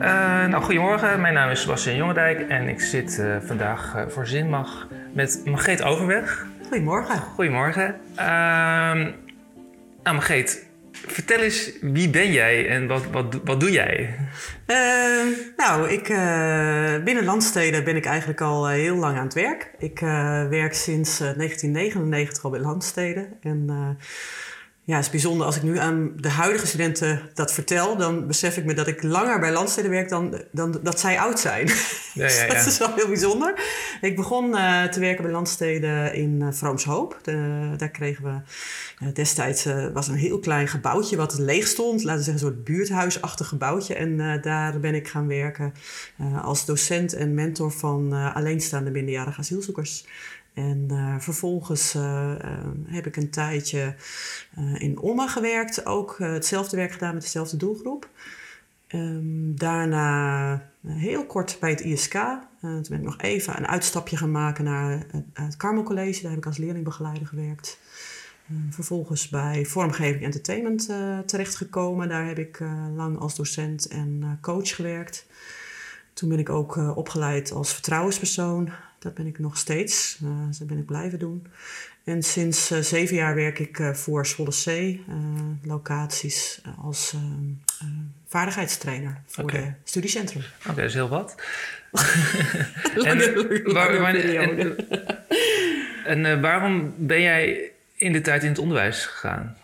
Uh, nou, goedemorgen, mijn naam is Sebastian Jongendijk en ik zit uh, vandaag uh, voor Zinmag met Margreet Overweg. Goedemorgen. Goedemorgen. Ehm, nou, Margreet, vertel eens, wie ben jij en wat, wat, wat doe jij? Ehm, nou, ik, binnen Landsteden ben ik eigenlijk al heel lang aan het werk. Ik werk sinds 1999 al bij Landsteden en ja, het is bijzonder. Als ik nu aan de huidige studenten dat vertel, dan besef ik me dat ik langer bij Landsteden werk dan, dan dat zij oud zijn. Ja, ja, ja. dat is wel heel bijzonder. Ik begon uh, te werken bij Landsteden in uh, Vroomshoop. De, daar kregen we uh, destijds was een heel klein gebouwtje wat leeg stond. Laten we zeggen een soort buurthuisachtig gebouwtje. En daar ben ik gaan werken als docent en mentor van alleenstaande minderjarige asielzoekers. En uh, vervolgens uh, uh, heb ik een tijdje in OMA gewerkt, ook hetzelfde werk gedaan met dezelfde doelgroep. Um, daarna heel kort bij het ISK. toen ben ik nog even een uitstapje gaan maken naar het, het Carmel College. Daar heb ik als leerlingbegeleider gewerkt. vervolgens bij Vormgeving Entertainment terechtgekomen. Daar heb ik lang als docent en coach gewerkt. Toen ben ik ook opgeleid als vertrouwenspersoon. Dat ben ik nog steeds. Uh, dat ben ik blijven doen. En sinds uh, zeven jaar werk ik voor Zwolle C, locaties als vaardigheidstrainer voor okay. de studiecentrum. Oké, okay, dat is heel wat. en, waar, waar, en, en waarom ben jij in de tijd in het onderwijs gegaan?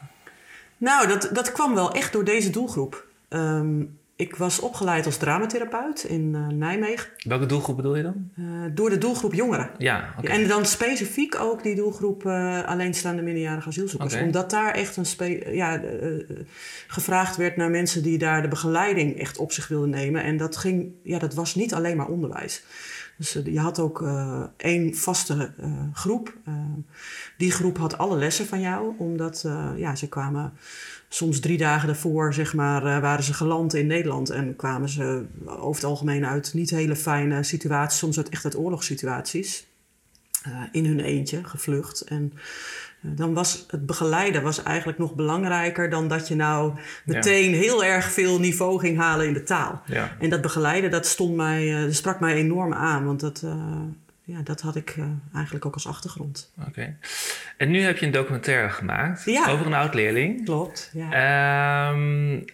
Nou, dat, dat kwam wel echt door deze doelgroep. Um, ik was opgeleid als dramatherapeut in uh, Nijmegen. Welke doelgroep bedoel je dan? Uh, door de doelgroep jongeren. Ja, okay. En dan specifiek ook die doelgroep uh, alleenstaande minderjarige asielzoekers. Okay. Omdat daar echt een ja, gevraagd werd naar mensen die daar de begeleiding echt op zich wilden nemen. En dat, ging, ja, dat was niet alleen maar onderwijs. Dus je had ook één vaste groep. die groep had alle lessen van jou, omdat ja, ze kwamen soms drie dagen daarvoor zeg maar, uh, waren ze geland in Nederland en kwamen ze over het algemeen uit niet hele fijne situaties, soms uit echt uit oorlogssituaties. Uh, in hun eentje gevlucht. En uh, dan was het begeleiden was eigenlijk nog belangrijker dan dat je nou meteen ja. heel erg veel niveau ging halen in de taal. Ja. En dat begeleiden, dat stond mij, dat sprak mij enorm aan. Want dat, ja, dat had ik uh, eigenlijk ook als achtergrond. Oké. Okay. En nu heb je een documentaire gemaakt ja. over een oud leerling. Klopt. Ja. Um,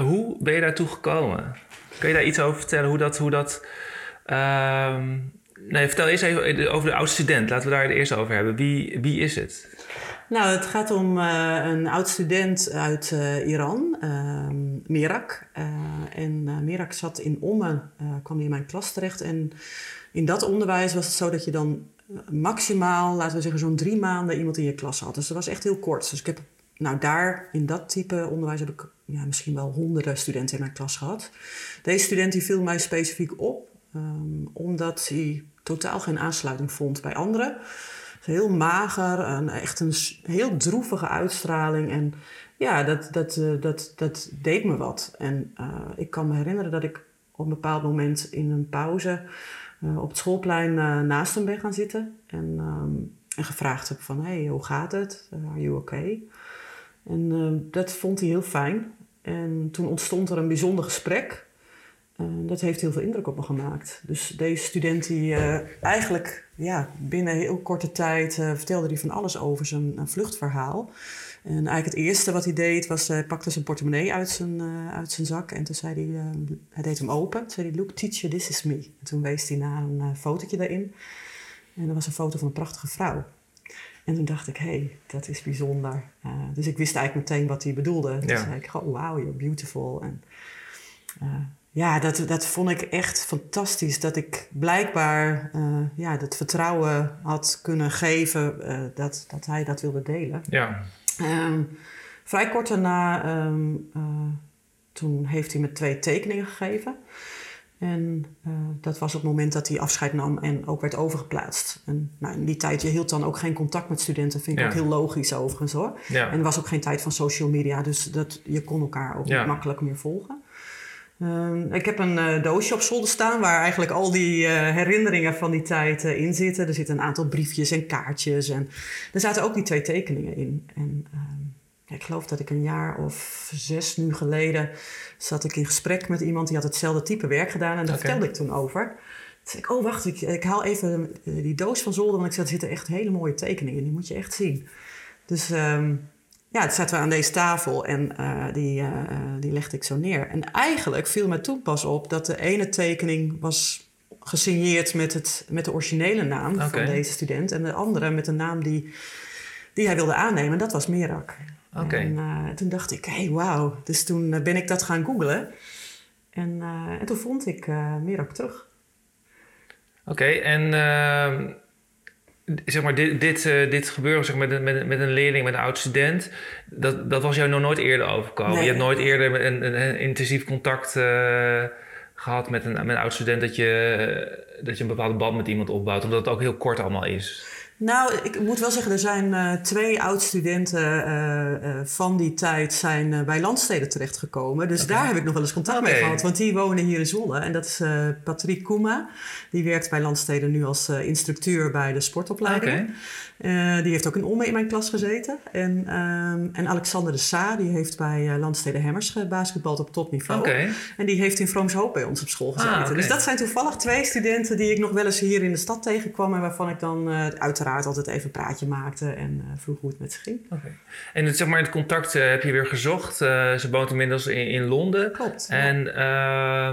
hoe ben je daartoe gekomen? Kun je daar iets over vertellen? Hoe dat. Hoe dat um, nee, vertel eerst even over de oud student. Laten we daar het eerst over hebben. Wie, wie is het? Nou, het gaat om uh, een oud student uit uh, Iran, uh, Merak. en Merak zat in Ommen, kwam in mijn klas terecht. En in dat onderwijs was het zo dat je dan maximaal, laten we zeggen, zo'n drie maanden iemand in je klas had. Dus dat was echt heel kort. Dus ik heb, nou daar, in dat type onderwijs heb ik ja, misschien wel honderden studenten in mijn klas gehad. Deze student die viel mij specifiek op, um, omdat hij totaal geen aansluiting vond bij anderen. Heel mager, een, echt een heel droevige uitstraling. En ja, dat, dat, uh, dat, dat deed me wat. En uh, ik kan me herinneren dat ik op een bepaald moment in een pauze op het schoolplein uh, naast hem ben gaan zitten. En, um, en gevraagd heb van, hey, hoe gaat het? Uh, are you okay? En dat vond hij heel fijn. En toen ontstond er een bijzonder gesprek. dat heeft heel veel indruk op me gemaakt. Dus deze student die eigenlijk ja, binnen heel korte tijd vertelde hij van alles over zijn vluchtverhaal. En eigenlijk het eerste wat hij deed was, hij pakte zijn portemonnee uit zijn, uh, uit zijn zak. En toen zei hij, uh, hij deed hem open. Toen zei hij, look teacher, this is me. En toen wees hij naar een uh, fotootje daarin. En dat was een foto van een prachtige vrouw. En toen dacht ik, hé, hey, dat is bijzonder. dus ik wist eigenlijk meteen wat hij bedoelde. Toen ja. zei ik, oh, wow, you're beautiful. En ja, dat, dat vond ik echt fantastisch. Dat ik blijkbaar ja, dat vertrouwen had kunnen geven dat, dat hij dat wilde delen. Ja. Um, vrij kort daarna, um, uh, toen heeft hij me twee tekeningen gegeven. En uh, dat was op het moment dat hij afscheid nam en ook werd overgeplaatst. En nou, in die tijd, je hield dan ook geen contact met studenten. Vind ik Ja. ook heel logisch overigens hoor. Ja. En er was ook geen tijd van social media, dus dat, je kon elkaar ook Ja. niet makkelijk meer volgen. Ehm, ik heb een eh, doosje op zolder staan waar eigenlijk al die eh, herinneringen van die tijd eh, in zitten. Er zitten een aantal briefjes en kaartjes en er zaten ook die twee tekeningen in. En ehm, ik geloof dat ik een jaar of zes nu geleden zat ik in gesprek met iemand die had hetzelfde type werk gedaan. En daar vertelde ik toen over. Toen zei ik, oh wacht, ik, ik haal even die doos van zolder. Want ik zei, er zitten echt hele mooie tekeningen in. Die moet je echt zien. Dus um, ja, toen zaten we aan deze tafel en uh, die, uh, die legde ik zo neer. En eigenlijk viel me toen pas op dat de ene tekening was gesigneerd met, het, met de originele naam van deze student. En de andere met de naam die, die hij wilde aannemen. Dat was Merak. Okay. En uh, toen dacht ik, hé, hey, wauw. Dus toen ben ik dat gaan googlen. En, en toen vond ik Merak terug. Oké, okay, en ehm, zeg maar, dit, dit, uh, dit gebeuren zeg maar, met, met, met een leerling, met een oud student, dat, dat was jou nog nooit eerder overkomen. Nee. Je hebt nooit eerder een, een, een intensief contact uh, gehad met een, met een oud student dat je, dat je een bepaalde band met iemand opbouwt, omdat het ook heel kort allemaal is. Nou, ik moet wel zeggen, er zijn uh, twee oud-studenten uh, uh, van die tijd zijn bij Landsteden terechtgekomen. Dus okay. daar heb ik nog wel eens contact okay. mee gehad, want die wonen hier in Zwolle. En dat is Patrick Koema. Die werkt bij Landsteden nu als instructeur bij de sportopleiding. Okay. die heeft ook in Omme in mijn klas gezeten. En, um, en Alexander de Sa, die heeft bij Landsteden Hemmers gebasketbald op topniveau. En die heeft in Vroomshoop bij ons op school gezeten. Ah, dus dat zijn toevallig twee studenten die ik nog wel eens hier in de stad tegenkwam. En waarvan ik dan uiteraard altijd even een praatje maakte en uh, vroeg hoe het met ze ging. Okay. En het, zeg maar, het contact uh, heb je weer gezocht. Uh, ze woont inmiddels in, in Londen. Klopt. En, ja.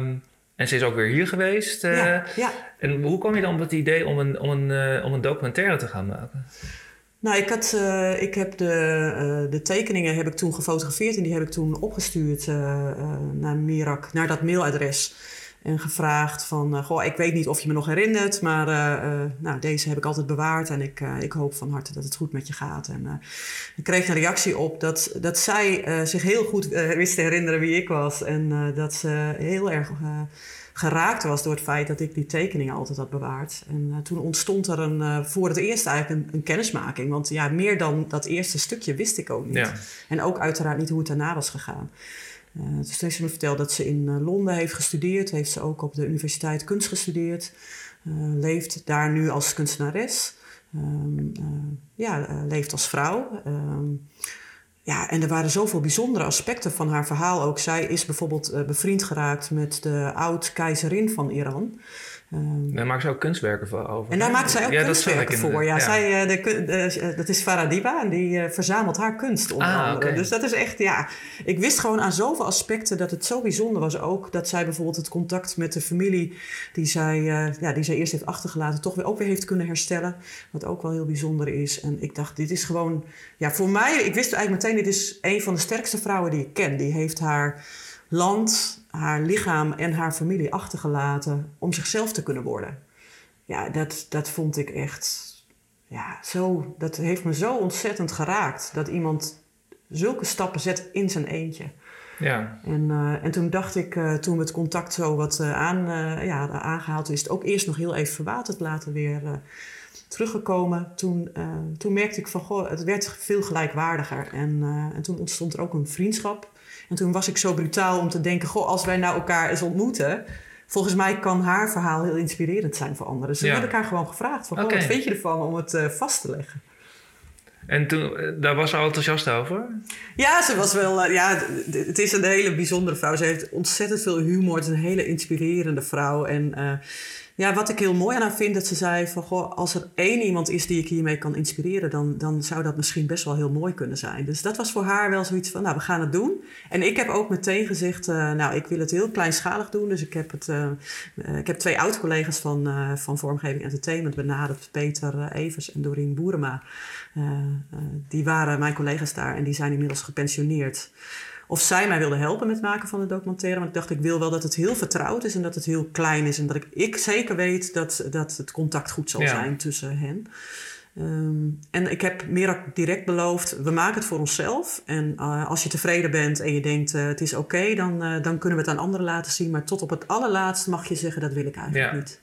en ze is ook weer hier geweest. ja, ja. En hoe kwam je dan op het idee om een, om een, om een documentaire te gaan maken? Nou, ik, had, uh, ik heb de, uh, de tekeningen heb ik toen gefotografeerd en die heb ik toen opgestuurd uh, naar Mirak, naar dat mailadres. En gevraagd van, goh, ik weet niet of je me nog herinnert, maar nou, deze heb ik altijd bewaard en ik, ik hoop van harte dat het goed met je gaat. En ik kreeg een reactie op dat, dat zij zich heel goed wist te herinneren wie ik was en dat ze heel erg geraakt was door het feit dat ik die tekeningen altijd had bewaard. En uh, toen ontstond er een, uh, voor het eerst eigenlijk een, een, kennismaking. Want ja, meer dan dat eerste stukje wist ik ook niet. Ja. En ook uiteraard niet hoe het daarna was gegaan. Uh, dus heeft ze verteld dat ze in Londen heeft gestudeerd. Heeft ze ook op de universiteit kunst gestudeerd. leeft daar nu als kunstenares. Um, ja, leeft als vrouw. Um, ja, en er waren zoveel bijzondere aspecten van haar verhaal ook. Zij is bijvoorbeeld bevriend geraakt met de oud-keizerin van Iran. Um, daar maakt ze ook kunstwerken voor over. En daar maakt zij ook ja, kunstwerken voor. Ja, ja. Zij, uh, de, de, dat is Farah Diba en die uh, verzamelt haar kunst onder ah, andere. Okay. Dus dat is echt, ja... Ik wist gewoon aan zoveel aspecten dat het zo bijzonder was ook... dat zij bijvoorbeeld het contact met de familie... die zij, uh, ja, die zij eerst heeft achtergelaten... toch weer ook weer heeft kunnen herstellen. Wat ook wel heel bijzonder is. En ik dacht, dit is gewoon... Ja, voor mij... Ik wist eigenlijk meteen, dit is een van de sterkste vrouwen die ik ken. Die heeft haar land, haar lichaam en haar familie achtergelaten om zichzelf te kunnen worden. Ja, dat, dat vond ik echt. Ja, zo, dat heeft me zo ontzettend geraakt. Dat iemand zulke stappen zet in zijn eentje. Ja. En, uh, en toen dacht ik, uh, toen we het contact zo wat uh, aan, ja, aangehaald is, het ook eerst nog heel even verwaterd, later weer teruggekomen. Toen, toen merkte ik van, goh, het werd veel gelijkwaardiger. En, en toen ontstond er ook een vriendschap. En toen was ik zo brutaal om te denken: goh, als wij nou elkaar eens ontmoeten. Volgens mij kan haar verhaal heel inspirerend zijn voor anderen. Dus ja. heb ik haar gewoon gevraagd: van, okay. wat vind je ervan om het uh, vast te leggen? En toen, daar was ze al enthousiast over? Ja, ze was wel. Uh, ja, het is een hele bijzondere vrouw. Ze heeft ontzettend veel humor. Het is een hele inspirerende vrouw. En uh, ja, wat ik heel mooi aan haar vind, dat ze zei van... Goh, als er één iemand is die ik hiermee kan inspireren... Dan, dan zou dat misschien best wel heel mooi kunnen zijn. Dus dat was voor haar wel zoiets van, nou, we gaan het doen. En ik heb ook meteen gezegd, uh, nou, ik wil het heel kleinschalig doen. Dus ik heb, het, uh, uh, ik heb twee oud-collega's van, van Vormgeving Entertainment benaderd. Peter Evers en Doreen Boerema. die waren mijn collega's daar en die zijn inmiddels gepensioneerd of zij mij wilde helpen met het maken van de documentaire. Want ik dacht, ik wil wel dat het heel vertrouwd is en dat het heel klein is. En dat ik, ik zeker weet dat, dat het contact goed zal Ja. zijn tussen hen. Ehm, en ik heb meer direct beloofd, we maken het voor onszelf. En uh, als je tevreden bent en je denkt, uh, het is oké, dan, uh, dan kunnen we het aan anderen laten zien. Maar tot op het allerlaatste mag je zeggen, dat wil ik eigenlijk Ja. niet.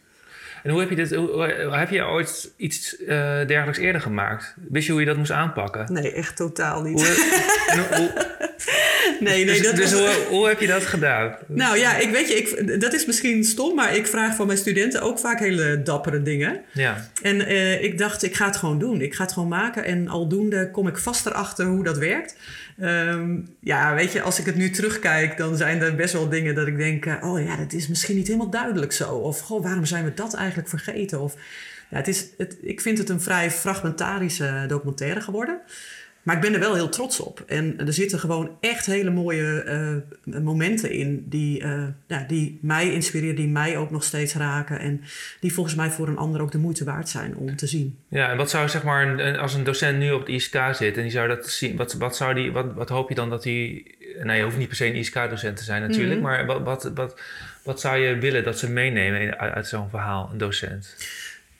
En hoe heb je dit, hoe, heb je ooit iets eh, dergelijks eerder gemaakt? Wist je hoe je dat moest aanpakken? Nee, echt totaal niet. Hoe, hoe- nee, nee. Dus, Dat dus was- hoe, hoe heb je dat gedaan? Nou ja, ik weet je, ik, dat is misschien stom, maar ik vraag van mijn studenten ook vaak hele dappere dingen. Ja, En eh, ik dacht, ik ga het gewoon doen. Ik ga het gewoon maken. En aldoende kom ik vast erachter hoe dat werkt. Ehm, ja, weet je, als ik het nu terugkijk, dan zijn er best wel dingen dat ik denk... eh, oh ja, dat is misschien niet helemaal duidelijk zo. Of, goh, waarom zijn we dat eigenlijk vergeten? Of, ja, het is, het, ik vind het een vrij fragmentarische documentaire geworden. Maar ik ben er wel heel trots op. En er zitten gewoon echt hele mooie eh, momenten in die, eh, ja, die mij inspireren, die mij ook nog steeds raken. En die volgens mij voor een ander ook de moeite waard zijn om te zien. ja en wat zou zeg maar, als een docent nu op het ISK zit en die zou dat zien, wat, wat, zou die, wat, wat hoop je dan dat hij, nou je hoeft niet per se een ISK-docent te zijn natuurlijk, Mhm. maar wat, wat, wat, wat zou je willen dat ze meenemen uit zo'n verhaal, een docent?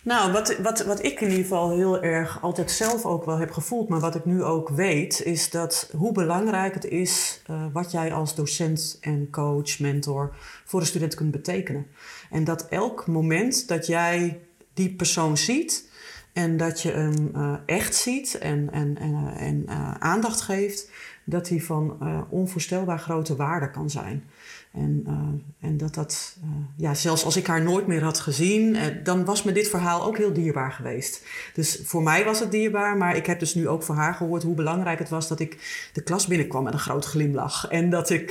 Nou, wat, wat, wat ik in ieder geval heel erg altijd zelf ook wel heb gevoeld, maar wat ik nu ook weet, is dat hoe belangrijk het is eh, wat jij als docent en coach, mentor voor de student kunt betekenen. En dat elk moment dat jij die persoon ziet en dat je hem eh, echt ziet en, en, en, eh, aandacht geeft, dat die van onvoorstelbaar grote waarde kan zijn. En, eh, en dat dat, eh, ja, zelfs als ik haar nooit meer had gezien, eh, dan was me dit verhaal ook heel dierbaar geweest. Dus voor mij was het dierbaar, maar ik heb dus nu ook van haar gehoord hoe belangrijk het was dat ik de klas binnenkwam met een groot glimlach. En dat, ik,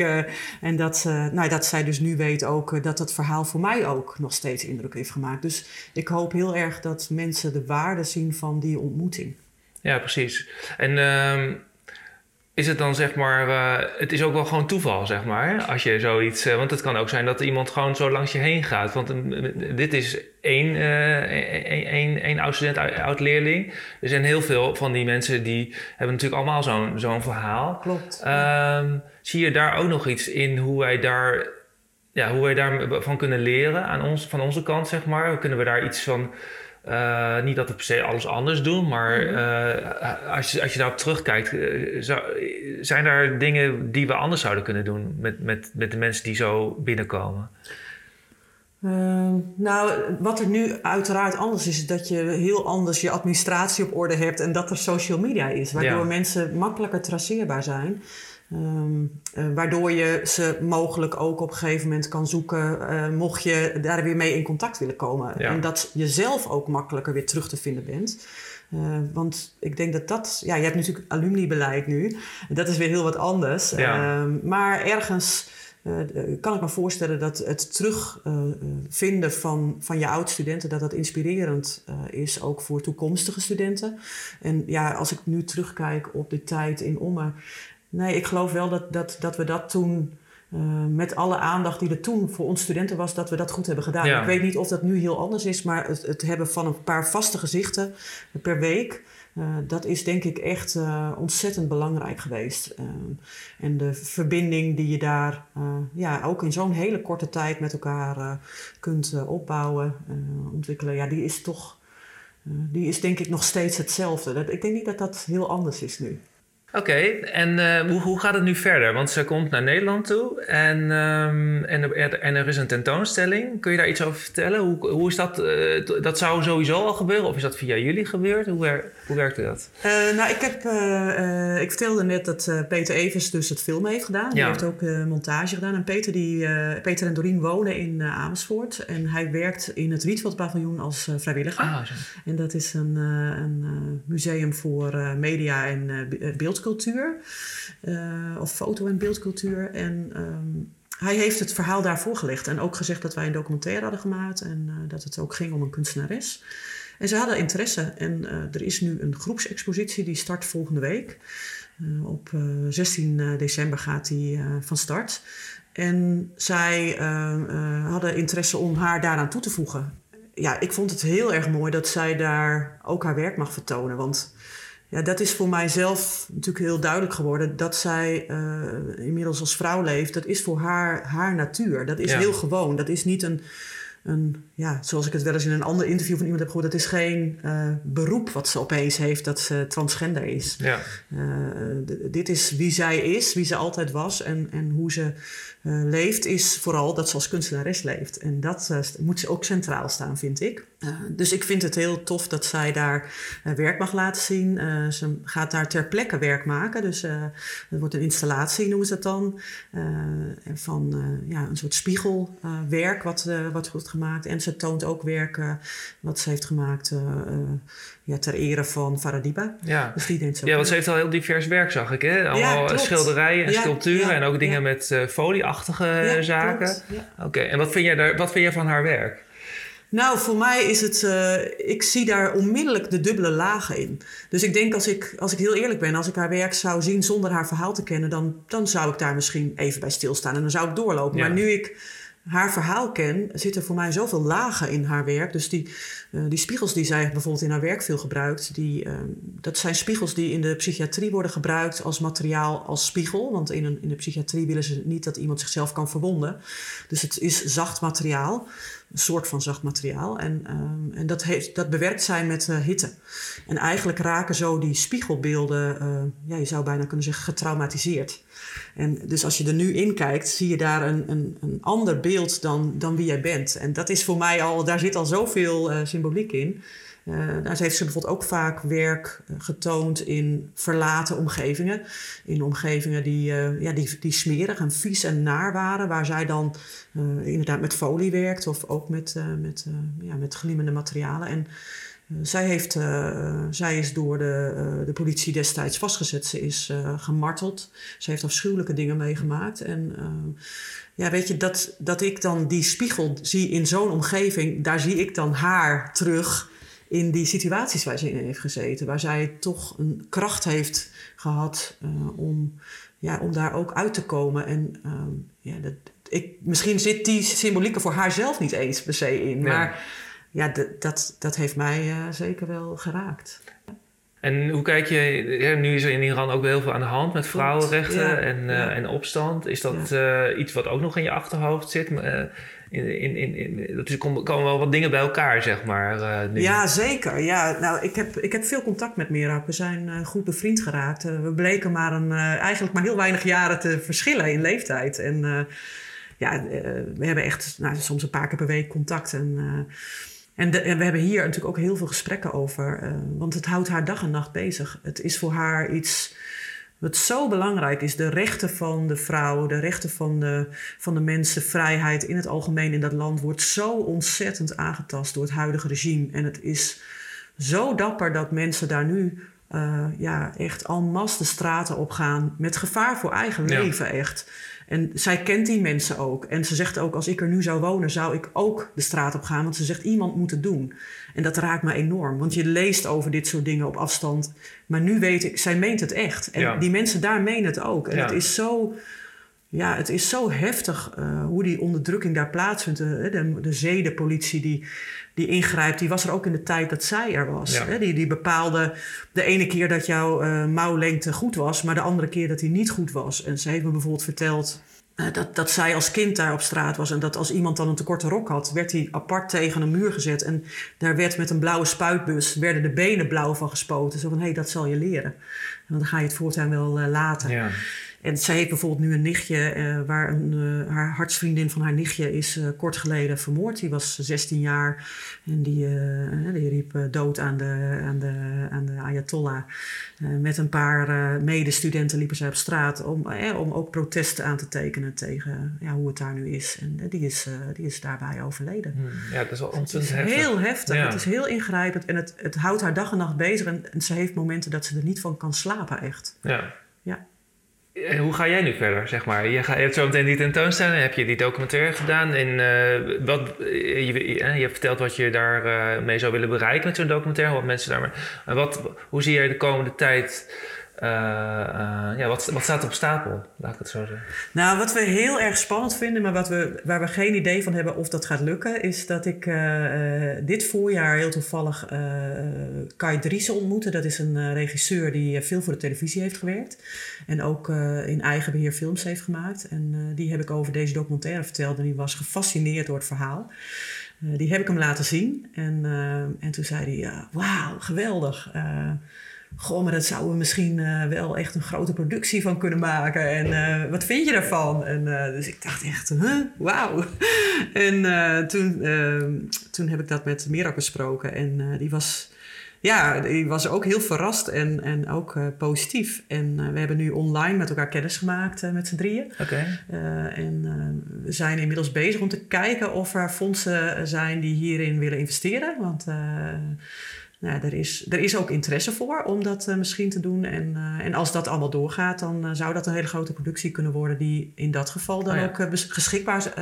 en dat, nou, dat zij dus nu weet ook dat het verhaal voor mij ook nog steeds indruk heeft gemaakt. Dus ik hoop heel erg dat mensen de waarde zien van die ontmoeting. Ja, precies. En ehm, is het dan zeg maar, eh, het is ook wel gewoon toeval zeg maar, als je zoiets, eh, want het kan ook zijn dat iemand gewoon zo langs je heen gaat. Want een- dit is één, eh, één, één, één oud-student, oud-leerling. Er zijn heel veel van die mensen die hebben natuurlijk allemaal zo'n zo'n verhaal. Klopt. Ehm, zie je daar ook nog iets in hoe wij daar, ja, hoe wij daarvan kunnen leren aan ons, van onze kant, zeg maar? Kunnen we daar iets van, eh, niet dat we per se alles anders doen, maar eh, als, je, als je daarop terugkijkt, eh, zou, zijn daar dingen die we anders zouden kunnen doen met, met, met de mensen die zo binnenkomen? Nou, wat er nu uiteraard anders is, is dat je heel anders je administratie op orde hebt en dat er social media is, waardoor Ja. mensen makkelijker traceerbaar zijn. Ehm, eh, waardoor je ze mogelijk ook op een gegeven moment kan zoeken, eh, mocht je daar weer mee in contact willen komen. Ja. En dat je zelf ook makkelijker weer terug te vinden bent. Eh, want ik denk dat dat, ja, je hebt natuurlijk alumnibeleid nu. Dat is weer heel wat anders. Ja. Ehm, maar ergens kan ik me voorstellen dat het terugvinden van, van je oud-studenten, dat dat inspirerend is, ook voor toekomstige studenten. En ja, als ik nu terugkijk op de tijd in Ommen, nee, ik geloof wel dat, dat, dat we dat toen. eh, met alle aandacht die er toen voor ons studenten was, dat we dat goed hebben gedaan. Ja. Ik weet niet of dat nu heel anders is, maar het, het hebben van een paar vaste gezichten per week, eh, dat is denk ik echt eh, ontzettend belangrijk geweest. Eh, en de verbinding die je daar eh, ja, ook in zo'n hele korte tijd met elkaar eh, kunt eh, opbouwen, eh, ontwikkelen, ja, die is toch, eh, die is denk ik nog steeds hetzelfde. Dat, ik denk niet dat dat heel anders is nu. Oké, en eh, hoe, hoe gaat het nu verder? Want ze komt naar Nederland toe en, ehm, en, er, en er is een tentoonstelling. Kun je daar iets over vertellen? Hoe, hoe is dat? eh, dat zou sowieso al gebeuren of is dat via jullie gebeurd? Hoe, wer, hoe werkte dat? Eh, nou, ik, heb, ik vertelde net dat Peter Evers dus het filmen heeft gedaan. Die Ja. heeft ook montage gedaan. En Peter, die, Peter en Doreen wonen in Amersfoort. En hij werkt in het Rietveld paviljoen als vrijwilliger. Ah. En dat is een, een museum voor media en be- eh, beeldcultuur. Eh, of foto- en beeldcultuur. En ehm, hij heeft het verhaal daar voorgelegd. En ook gezegd dat wij een documentaire hadden gemaakt. En eh, dat het ook ging om een kunstenares. En ze hadden interesse. En eh, er is nu een groepsexpositie die start volgende week. Op eh, 16 december gaat die van start. En zij eh, eh, hadden interesse om haar daaraan toe te voegen. Ja, ik vond het heel erg mooi dat zij daar ook haar werk mag vertonen. Want ja, dat is voor mijzelf natuurlijk heel duidelijk geworden. Dat zij eh, inmiddels als vrouw leeft, dat is voor haar haar natuur. Dat is Ja. heel gewoon. Dat is niet een, een, ja, zoals ik het wel eens in een ander interview van iemand heb gehoord, dat is geen eh, beroep wat ze opeens heeft dat ze transgender is. Ja, Eh, dit is wie zij is, wie ze altijd was en, en hoe ze leeft, is vooral dat ze als kunstenares leeft. En dat moet ze ook centraal staan, vind ik. Uh, dus ik vind het heel tof dat zij daar uh, werk mag laten zien. Uh, ze gaat daar ter plekke werk maken. Dus er wordt een installatie, noemen ze het dan. van ja, een soort spiegelwerk wat, wat wordt gemaakt. En ze toont ook werk wat ze heeft gemaakt ja, ter ere van Faradiba. Ja, dus die denkt zo ja want ze heeft al heel divers werk, zag ik. Hè? Allemaal ja, schilderijen en ja, sculpturen en ook dingen met folieachtige zaken. Oké, en wat vind, jij daar, wat vind jij van haar werk? Nou, voor mij is het. Uh, ik zie daar onmiddellijk de dubbele lagen in. Dus ik denk als ik, als ik heel eerlijk ben, als ik haar werk zou zien zonder haar verhaal te kennen, dan, dan zou ik daar misschien even bij stilstaan en dan zou ik doorlopen. Maar nu ik haar verhaal ken, zitten voor mij zoveel lagen in haar werk. Dus die, uh, die spiegels die zij bijvoorbeeld in haar werk veel gebruikt, die, uh, dat zijn spiegels die in de psychiatrie worden gebruikt als materiaal, als spiegel. Want in, een, in de psychiatrie willen ze niet dat iemand zichzelf kan verwonden. Dus het is zacht materiaal een soort van zacht materiaal. En, ehm, en dat, heeft, dat bewerkt zij met uh, hitte. En eigenlijk raken zo die spiegelbeelden, uh, ja, je zou bijna kunnen zeggen, getraumatiseerd. En dus als je er nu in kijkt, zie je daar een, een, een ander beeld dan, dan wie jij bent. En dat is voor mij al, daar zit al zoveel uh, symboliek in. Uh, daar heeft ze bijvoorbeeld ook vaak werk eh, getoond in verlaten omgevingen. In omgevingen die, uh, ja, die, die smerig en vies en naar waren. Waar zij dan inderdaad met folie werkt of ook met, met, ja, met glimmende materialen. En zij, heeft, zij is door de, de politie destijds vastgezet. Ze is gemarteld. Ze heeft afschuwelijke dingen meegemaakt. En ja, weet je, dat, dat ik dan die spiegel zie in zo'n omgeving, daar zie ik dan haar terug in die situaties waar ze in heeft gezeten. Waar zij toch een kracht heeft gehad uh, om, ja, om daar ook uit te komen. En uh, ja, dat, ik, misschien zit die symboliek er voor haar zelf niet eens per se in. Maar ja, dat, dat heeft mij uh, zeker wel geraakt. En hoe kijk je, ja, nu is er in Iran ook heel veel aan de hand met vrouwenrechten en, ja. en opstand. Is dat iets wat ook nog in je achterhoofd zit? In, in, in, er komen wel wat dingen bij elkaar, zeg maar. Nu. Ja, zeker. Ja, nou, ik, heb, ik heb veel contact met Merak. We zijn uh, goed bevriend geraakt. Uh, we bleken maar een, eigenlijk maar heel weinig jaren te verschillen in leeftijd. En ja, we hebben echt nou, soms een paar keer per week contact. En, en, we hebben hier natuurlijk ook heel veel gesprekken over. want het houdt haar dag en nacht bezig. Het is voor haar iets wat zo belangrijk is, de rechten van de vrouw, de rechten van de, van de mensen, vrijheid in het algemeen in dat land, wordt zo ontzettend aangetast door het huidige regime. En het is zo dapper dat mensen daar nu uh, ja, echt en masse de straten op gaan met gevaar voor eigen leven echt. En zij kent die mensen ook. En ze zegt ook, als ik er nu zou wonen, zou ik ook de straat op gaan. Want ze zegt, iemand moet het doen. En dat raakt me enorm. Want je leest over dit soort dingen op afstand. Maar nu weet ik, zij meent het echt. En die mensen daar menen het ook. En het is zo... Ja, het is zo heftig uh, hoe die onderdrukking daar plaatsvindt. De, de, de zedenpolitie die, die ingrijpt, die was er ook in de tijd dat zij er was. Hè? Die, die bepaalde de ene keer dat jouw uh, mouwlengte goed was, maar de andere keer dat die niet goed was. En ze heeft me bijvoorbeeld verteld uh, dat, dat zij als kind daar op straat was. En dat als iemand dan een te korte rok had, werd hij apart tegen een muur gezet. En daar werd met een blauwe spuitbus, werden de benen blauw van gespoten. Zo van, hé, hey, dat zal je leren. En dan ga je het voortaan wel laten. Ja. En zij heeft bijvoorbeeld nu een nichtje, uh, waar een, uh, haar hartsvriendin van haar nichtje is uh, kort geleden vermoord. Die was 16 jaar en die, die riep dood aan de, aan de, aan de Ayatollah. met een paar medestudenten liepen zij op straat om, om ook protesten aan te tekenen tegen ja, hoe het daar nu is. En die, is, die is daarbij overleden. Hmm. Ja, dat is ontzettend heftig. Heel heftig. Het is heel ingrijpend en het, het houdt haar dag en nacht bezig. En, en ze heeft momenten dat ze er niet van kan slapen, echt. Ja. Ja. En hoe ga jij nu verder, zeg maar? Je, je hebt zo meteen die tentoonstelling, heb je die documentaire gedaan. En uh, wat, je, je, hebt verteld wat je daarmee mee zou willen bereiken met zo'n documentaire. Wat mensen daar maar, wat, hoe zie jij de komende tijd uh, uh, ja, wat, wat staat op stapel, laat ik het zo zeggen? Nou, wat we heel erg spannend vinden, maar wat we, waar we geen idee van hebben of dat gaat lukken, is dat ik uh, dit voorjaar heel toevallig Kai Dries ontmoette. Dat is een regisseur die veel voor de televisie heeft gewerkt en ook in eigen beheer films heeft gemaakt. En die heb ik over deze documentaire verteld en die was gefascineerd door het verhaal. die heb ik hem laten zien en, en toen zei hij, wauw, geweldig Goh, maar dat zouden we misschien uh, wel echt een grote productie van kunnen maken. En uh, wat vind je daarvan? En, uh, dus ik dacht echt, huh? wauw. en toen, ehm, toen heb ik dat met Mirak besproken. En die was ja, die was ook heel verrast en, en ook positief. En we hebben nu online met elkaar kennis gemaakt met z'n drieën. Oké. en we zijn inmiddels bezig om te kijken of er fondsen zijn die hierin willen investeren. Want nou, er, is, er is ook interesse voor om dat uh, misschien te doen. En, uh, en als dat allemaal doorgaat, dan uh, zou dat een hele grote productie kunnen worden, die in dat geval dan oh, ja. ook beschikbaar,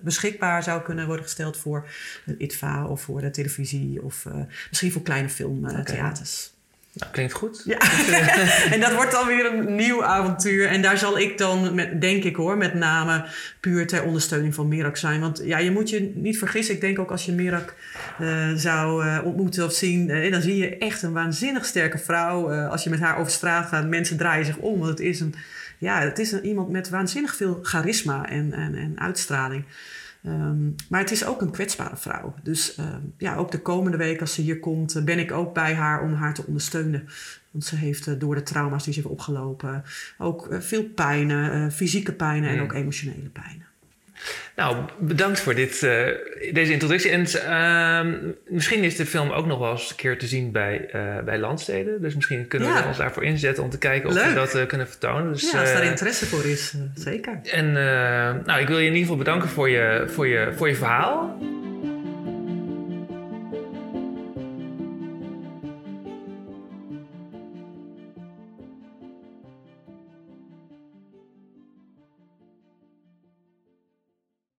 beschikbaar zou kunnen worden gesteld voor het ITVA of voor de televisie of misschien voor kleine filmtheaters. Okay. Nou, klinkt goed. Ja. en dat wordt dan weer een nieuw avontuur. En daar zal ik dan, met, denk ik hoor, met name puur ter ondersteuning van Mirak zijn. Want ja, je moet je niet vergissen. Ik denk ook als je Mirak uh, zou uh, ontmoeten of zien, uh, dan zie je echt een waanzinnig sterke vrouw. als je met haar over straat gaat, mensen draaien zich om. Want het is, een, ja, het is een, iemand met waanzinnig veel charisma en, en, en uitstraling. Um, maar het is ook een kwetsbare vrouw. Dus uh, ja, ook de komende week als ze hier komt, uh, ben ik ook bij haar om haar te ondersteunen. Want ze heeft uh, door de trauma's die ze heeft opgelopen ook veel pijnen, fysieke pijnen en ook emotionele pijnen. Nou, bedankt voor dit, uh, deze introductie. En uh, misschien is de film ook nog wel eens een keer te zien bij, uh, bij Landsteden. Dus misschien kunnen ja. we ons daarvoor inzetten om te kijken of we dat uh, kunnen vertonen. Dus, ja, als daar interesse voor is, zeker. En nou, ik wil je in ieder geval bedanken voor je, voor je, voor je verhaal.